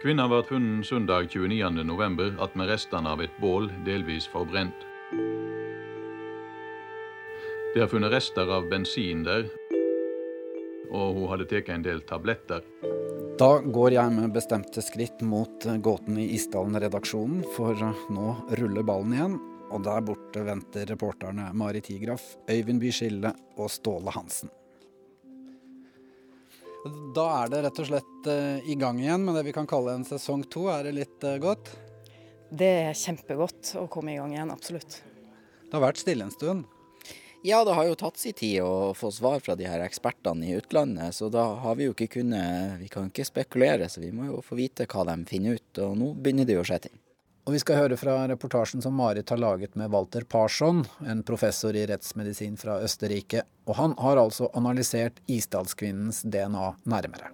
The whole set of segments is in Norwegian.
Kvinna ble funnet søndag 29.11. med restene av et bål delvis forbrent. Det er funnet rester av bensin der, og hun hadde tatt en del tabletter. Da går jeg med bestemte skritt mot Gåten i Isdalen-redaksjonen, for nå ruller ballen igjen. Og der borte venter reporterne Mari Tigraff, Øyvind Byskille og Ståle Hansen. Da er det rett og slett uh, i gang igjen med det vi kan kalle en sesong to. Er det litt uh, godt? Det er kjempegodt å komme i gang igjen, absolutt. Det har vært stille en stund? Ja, det har jo tatt sin tid å få svar fra de her ekspertene i utlandet, så da har vi jo ikke kunnet Vi kan ikke spekulere, så vi må jo få vite hva de finner ut. Og nå begynner det jo å skje ting. Og vi skal høre fra reportasjen som Marit har laget med Walter Parson, en professor i rettsmedisin fra Østerrike. Og han har altså analysert Isdalskvinnens DNA nærmere.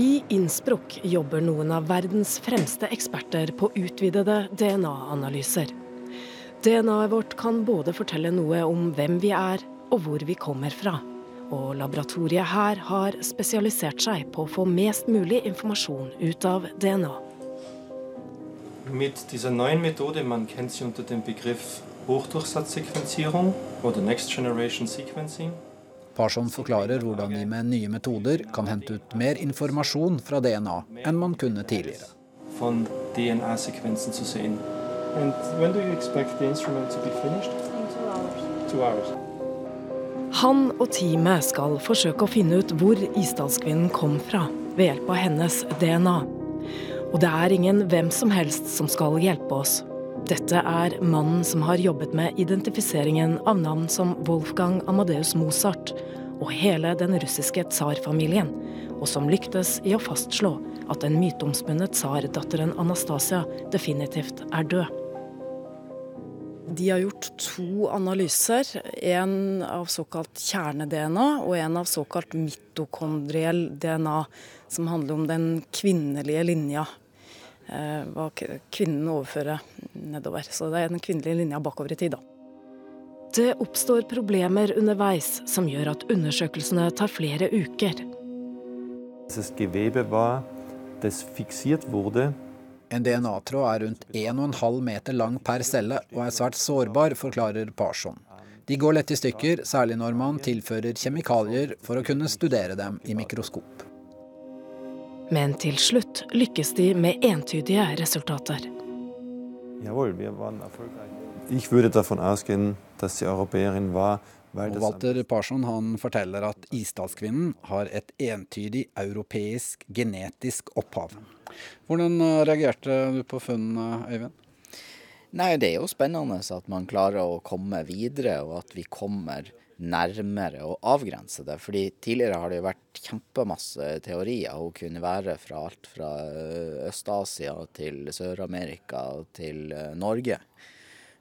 I Innsbruck jobber noen av verdens fremste eksperter på utvidede DNA-analyser. DNA-et vårt kan både fortelle noe om hvem vi er og hvor vi kommer fra. Og laboratoriet her har spesialisert seg på å få mest mulig informasjon ut av DNA. Mit dieser neuen Methode, man kennt sie unter dem Begriff Hochdurchsatzsequenzierung oder Next Generation Sequencing. Parson forklarer hvordan vi med nye metoder kan hente ut mer informasjon fra DNA enn man kunne tidligere. Von DNA-sekvensen zu sehen. And when do you expect the instrument to be finished? In two hours. Two hours. Han og teamet skal forsøke å finne ut hvor Isdalskvinnen kom fra, ved hjelp av hennes DNA. Og det er ingen hvem som helst som skal hjelpe oss. Dette er mannen som har jobbet med identifiseringen av navn som Wolfgang Amadeus Mozart og hele den russiske tsarfamilien, og som lyktes i å fastslå at den myteomspunne tsardatteren Anastasia definitivt er død. De har gjort to analyser. En av såkalt kjerne-DNA og en av såkalt mitokondriell DNA, som handler om den kvinnelige linja. Eh, hva kvinnen overfører nedover. Så det er den kvinnelige linja bakover i tid, da. Det oppstår problemer underveis som gjør at undersøkelsene tar flere uker. Das Gewebe war, das fixiert wurde en DNA-tråd er rundt 1,5 meter lang per celle og er svært sårbar, forklarer Parson. De går lett i stykker, særlig når man tilfører kjemikalier for å kunne studere dem i mikroskop. Men til slutt lykkes de med entydige resultater. Jawohl, wir waren erfolgreich. Ich würde davon ausgehen, dass die Europäerin war og Walter Parson han forteller at Isdalskvinnen har et entydig europeisk genetisk opphav. Hvordan eh, reagerte du på funnene, Øyvind? Nei, Det er jo spennende at man klarer å komme videre, og at vi kommer nærmere å avgrense det. Fordi tidligere har det jo vært kjempemasse teorier. Hun kunne være fra alt fra eh, Øst-Asia til Sør-Amerika til eh, Norge.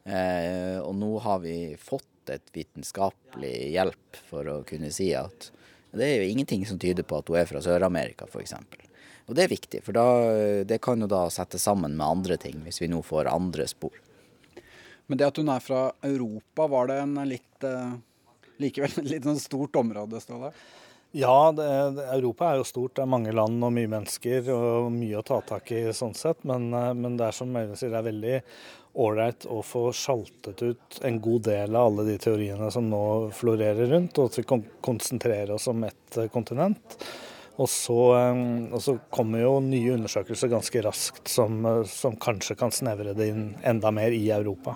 Eh, og nå har vi fått et vitenskapelig hjelp for å kunne si at det er jo ingenting som tyder på at hun er fra Sør-Amerika, f.eks. Og det er viktig, for da, det kan jo da settes sammen med andre ting, hvis vi nå får andre spor. Men det at hun er fra Europa, var det en litt uh, likevel et litt sånn stort område, Ståle? Ja, det, Europa er jo stort. Det er mange land og mye mennesker og mye å ta tak i sånn sett. Men, eh, men det er som Øyvind sier, det er veldig ålreit å få sjaltet ut en god del av alle de teoriene som nå florerer rundt, og at vi kan konsentrere oss om ett eh, kontinent. Og så, eh, og så, kommer jo nye undersøkelser ganske raskt som, som kanskje kan snevre det inn enda mer i Europa.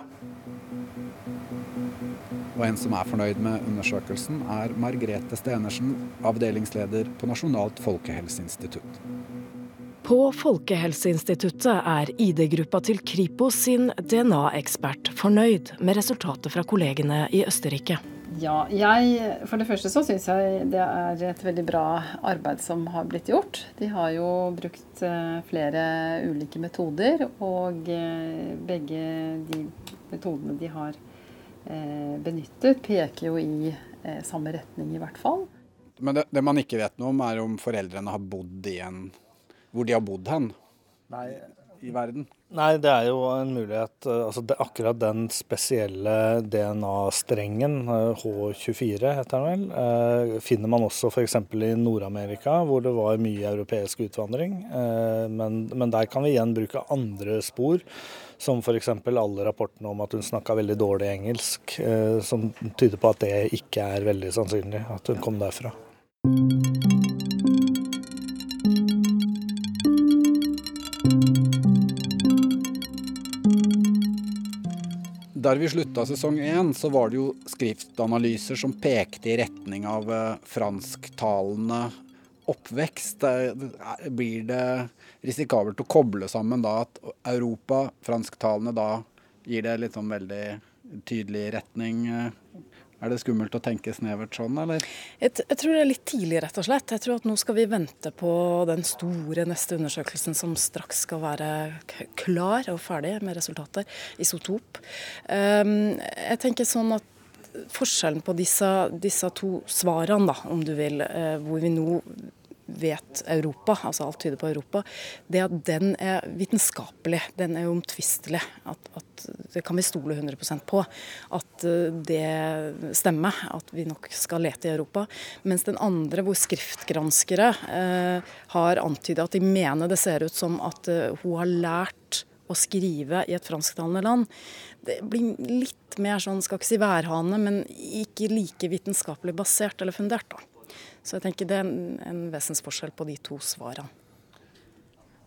Og en som er fornøyd med undersøkelsen, er Margrethe Stenersen, avdelingsleder på Nasjonalt folkehelseinstitutt. På Folkehelseinstituttet er ID-gruppa til Kripos sin DNA-ekspert fornøyd med resultatet fra kollegene i Østerrike. Ja, jeg, For det første så syns jeg det er et veldig bra arbeid som har blitt gjort. De har jo brukt eh, flere ulike metoder, og eh, begge de metodene de har eh, benyttet, peker jo i samme retning, i hvert fall. Men det, det man ikke vet noe om, er om foreldrene har bodd i en hvor de har bodd hen? Nei, i verden? Nei, det er jo en mulighet. Eh, altså det, akkurat den spesielle DNA-strengen, H24 eh, heter den vel, eh, finner man også f.eks. i Nord-Amerika, hvor det var mye europeisk utvandring. Eh, men, men, der kan vi igjen bruke andre spor, som f.eks. alle rapportene om at hun snakka veldig dårlig engelsk, eh, som tyder på at det ikke er veldig sannsynlig at hun kom derfra. Der vi slutta sesong én, så var det jo skriftanalyser som pekte i retning av eh, fransktalende oppvekst. Blir det risikabelt å koble sammen da at Europa, fransktalende, da gir det litt sånn veldig tydelig retning? Eh, er det skummelt å tenke snevert sånn, eller? Jeg, jeg, tror det er litt tidlig, rett og slett. Jeg tror at nå skal vi vente på den store neste undersøkelsen som straks skal være klar og ferdig med resultater. Isotop. Um, jeg tenker sånn at Forskjellen på disse, disse to svarene, da, om du vil, uh, hvor vi nå vet Europa, altså alt tyder på Europa, det at den er vitenskapelig, den er uomtvistelig. At, at, det kan vi stole 100% på. At eh, det stemmer, at vi nok skal lete i Europa. Mens den andre, hvor skriftgranskere eh, har antydet at de mener det ser ut som at eh, hun har lært å skrive i et fransktalende land. Det blir litt mer sånn, skal ikke si værhane, men ikke like vitenskapelig basert eller fundert. da. Så jeg tenker det er en, en vesensforskjell på de to svarene.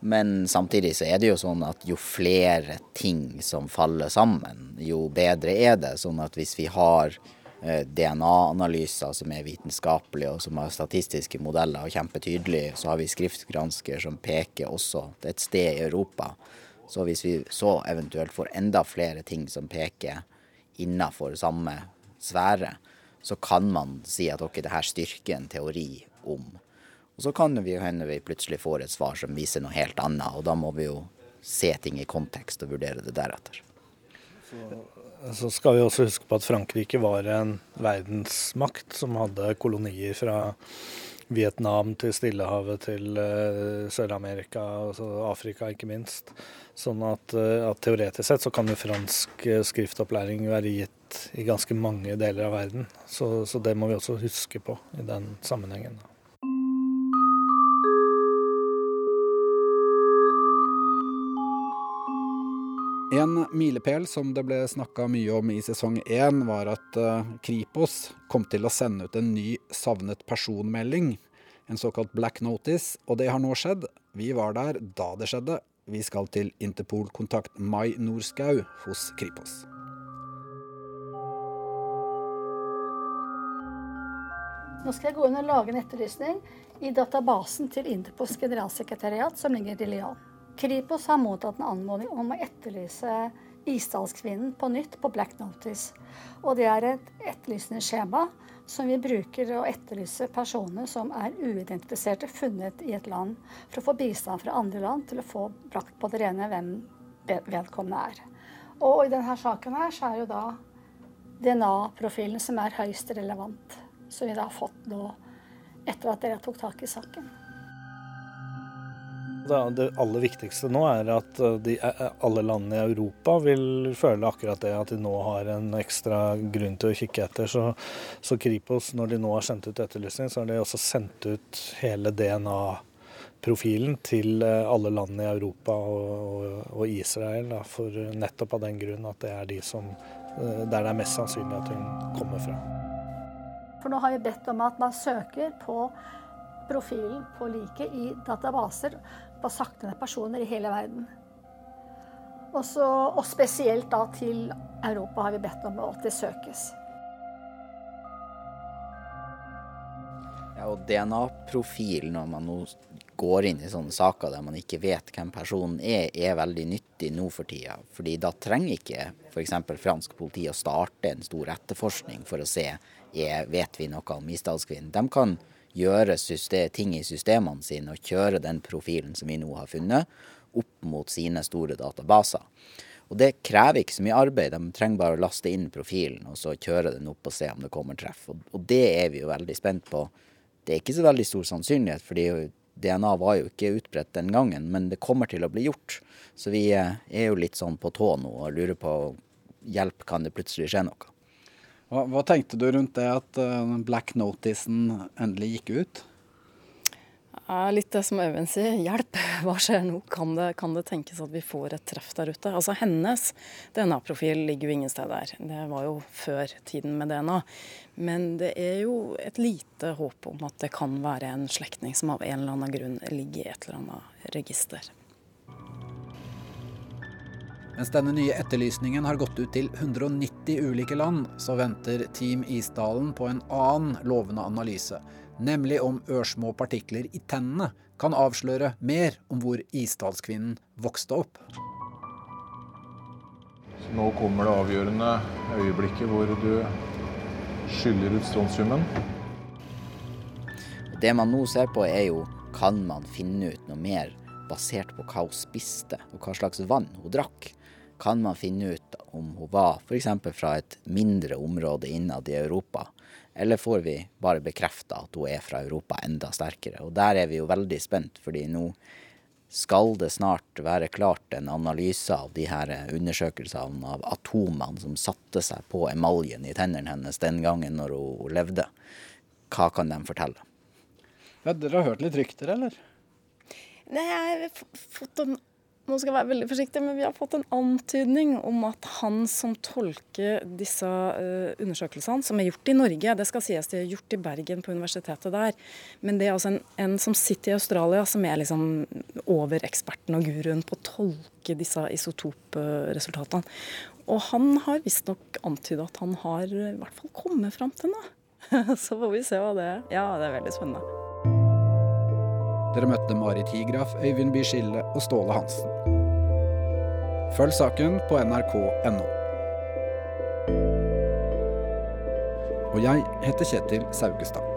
Men samtidig så er det jo sånn at jo flere ting som faller sammen, jo bedre er det. Sånn at hvis vi har eh, DNA-analyser som er vitenskapelige og som har statistiske modeller og kjempetydelige, så har vi skriftgransker som peker også et sted i Europa. Så hvis vi så eventuelt får enda flere ting som peker innafor samme sfære, så kan man si at ok, det her styrker en teori om. Og så kan vi hende vi plutselig får et svar som viser noe helt annet, og da må vi jo se ting i kontekst og vurdere det deretter. Så skal vi også huske på at Frankrike var en verdensmakt som hadde kolonier fra Vietnam til Stillehavet til uh, Sør-Amerika, altså Afrika ikke minst. Sånn at, uh, at, teoretisk sett så kan jo fransk uh, skriftopplæring være gitt i ganske mange deler av verden. Så, så det må vi også huske på i den sammenhengen. En milepæl som det ble snakka mye om i sesong én, var at uh, Kripos kom til å sende ut en ny savnet personmelding, en såkalt black notice, og det har nå skjedd. Vi var der da det skjedde. Vi skal til Interpol-kontakt Mai Norskau hos Kripos. Nå skal jeg gå inn og lage en etterlysning i databasen til Interpols generalsekretariat, som ligger i Lyon. Kripos har mottatt en anmodning om å etterlyse Isdalskvinnen på nytt på Black Notice. Og det er et etterlysende skjema som vi bruker å etterlyse personer som er uidentifiserte funnet i et land, for å få bistand fra andre land til å få brakt på det rene hvem vedkommende er. Og i denne saken her så er jo da DNA-profilen som er høyst relevant som vi da har fått nå etter at dere tok tak i saken. Det aller viktigste nå er at eh, de, eh, alle landene i Europa vil føle akkurat det, at de nå har en ekstra grunn til å kikke etter. Så, så Kripos, når de nå har sendt ut etterlysning, så har de også sendt ut hele DNA-profilen til eh, alle landene i Europa og, og, og Israel, da, for nettopp av den grunn at det er de som, der det er mest sannsynlig at hun kommer fra. For nå har vi bedt om at man søker på profilen på liket i databaser på sakte personer i hele verden. Også, og spesielt da til Europa har vi bedt om at det søkes. Ja, og DNA-profilen om går inn i sånne saker der man ikke vet hvem personen er, er veldig nyttig nå for tida. Fordi da trenger ikke f.eks. fransk politi å starte en stor etterforskning for å se er, vet vi noe om Isdalskvinnen. De kan gjøre system, ting i systemene sine og kjøre den profilen som vi nå har funnet, opp mot sine store databaser. Og Det krever ikke så mye arbeid, de trenger bare å laste inn profilen og så kjøre den opp og se om det kommer treff. Og, det er vi jo veldig spent på. Det er ikke så veldig stor sannsynlighet, fordi DNA var jo ikke utbredt den gangen, men det kommer til å bli gjort. Så vi er jo litt sånn på tå nå og lurer på hjelp, kan det plutselig skje noe? Hva, hva tenkte du rundt det at uh, black noticen endelig gikk ut? Er litt det som Øyvind sier, hjelp, hva skjer nå? Kan det, kan det, tenkes at vi får et treff der ute? Altså Hennes DNA-profil ligger jo ingen sted der. Det var jo før tiden med DNA. Men det er jo et lite håp om at det kan være en slektning som av en eller annen grunn ligger i et eller annet register. Mens denne nye etterlysningen har gått ut til 190 ulike land, så venter Team Isdalen på en annen lovende analyse nemlig om ørsmå partikler i tennene kan avsløre mer om hvor isdalskvinnen vokste opp. Så nå kommer det avgjørende øyeblikket hvor du skyller ut strontiumen. Det man nå ser på, er jo kan man finne ut noe mer basert på hva hun spiste og hva slags vann hun drakk. Kan man finne ut om hun var f.eks. fra et mindre område innad i Europa eller får vi bare bekrefta at hun er fra Europa enda sterkere? Og der er vi jo veldig spent, fordi nå skal det snart være klart en analyse av de her undersøkelsene av atomene som satte seg på emaljen i tennene hennes den gangen når hun levde. Hva kan de fortelle? Ja, dere har hørt litt rykter, eller? Nei, jeg har fått en nå skal jeg være veldig forsiktig, men vi har fått en antydning om at han som tolker disse uh, undersøkelsene, som er gjort i Norge, det skal sies de er gjort i Bergen på universitetet der, men det er altså en, en som sitter i Australia, som er liksom overeksperten og guruen på å tolke disse isotopresultatene. Og han har visstnok antydet at han har i hvert fall kommet fram til noe. Så får vi se hva det er. Ja, det er veldig spennende. Dere møtte Marit Higraf, Øyvind Byskille og Ståle Hansen. Følg saken på nrk.no. Og jeg heter Kjetil Saugestad.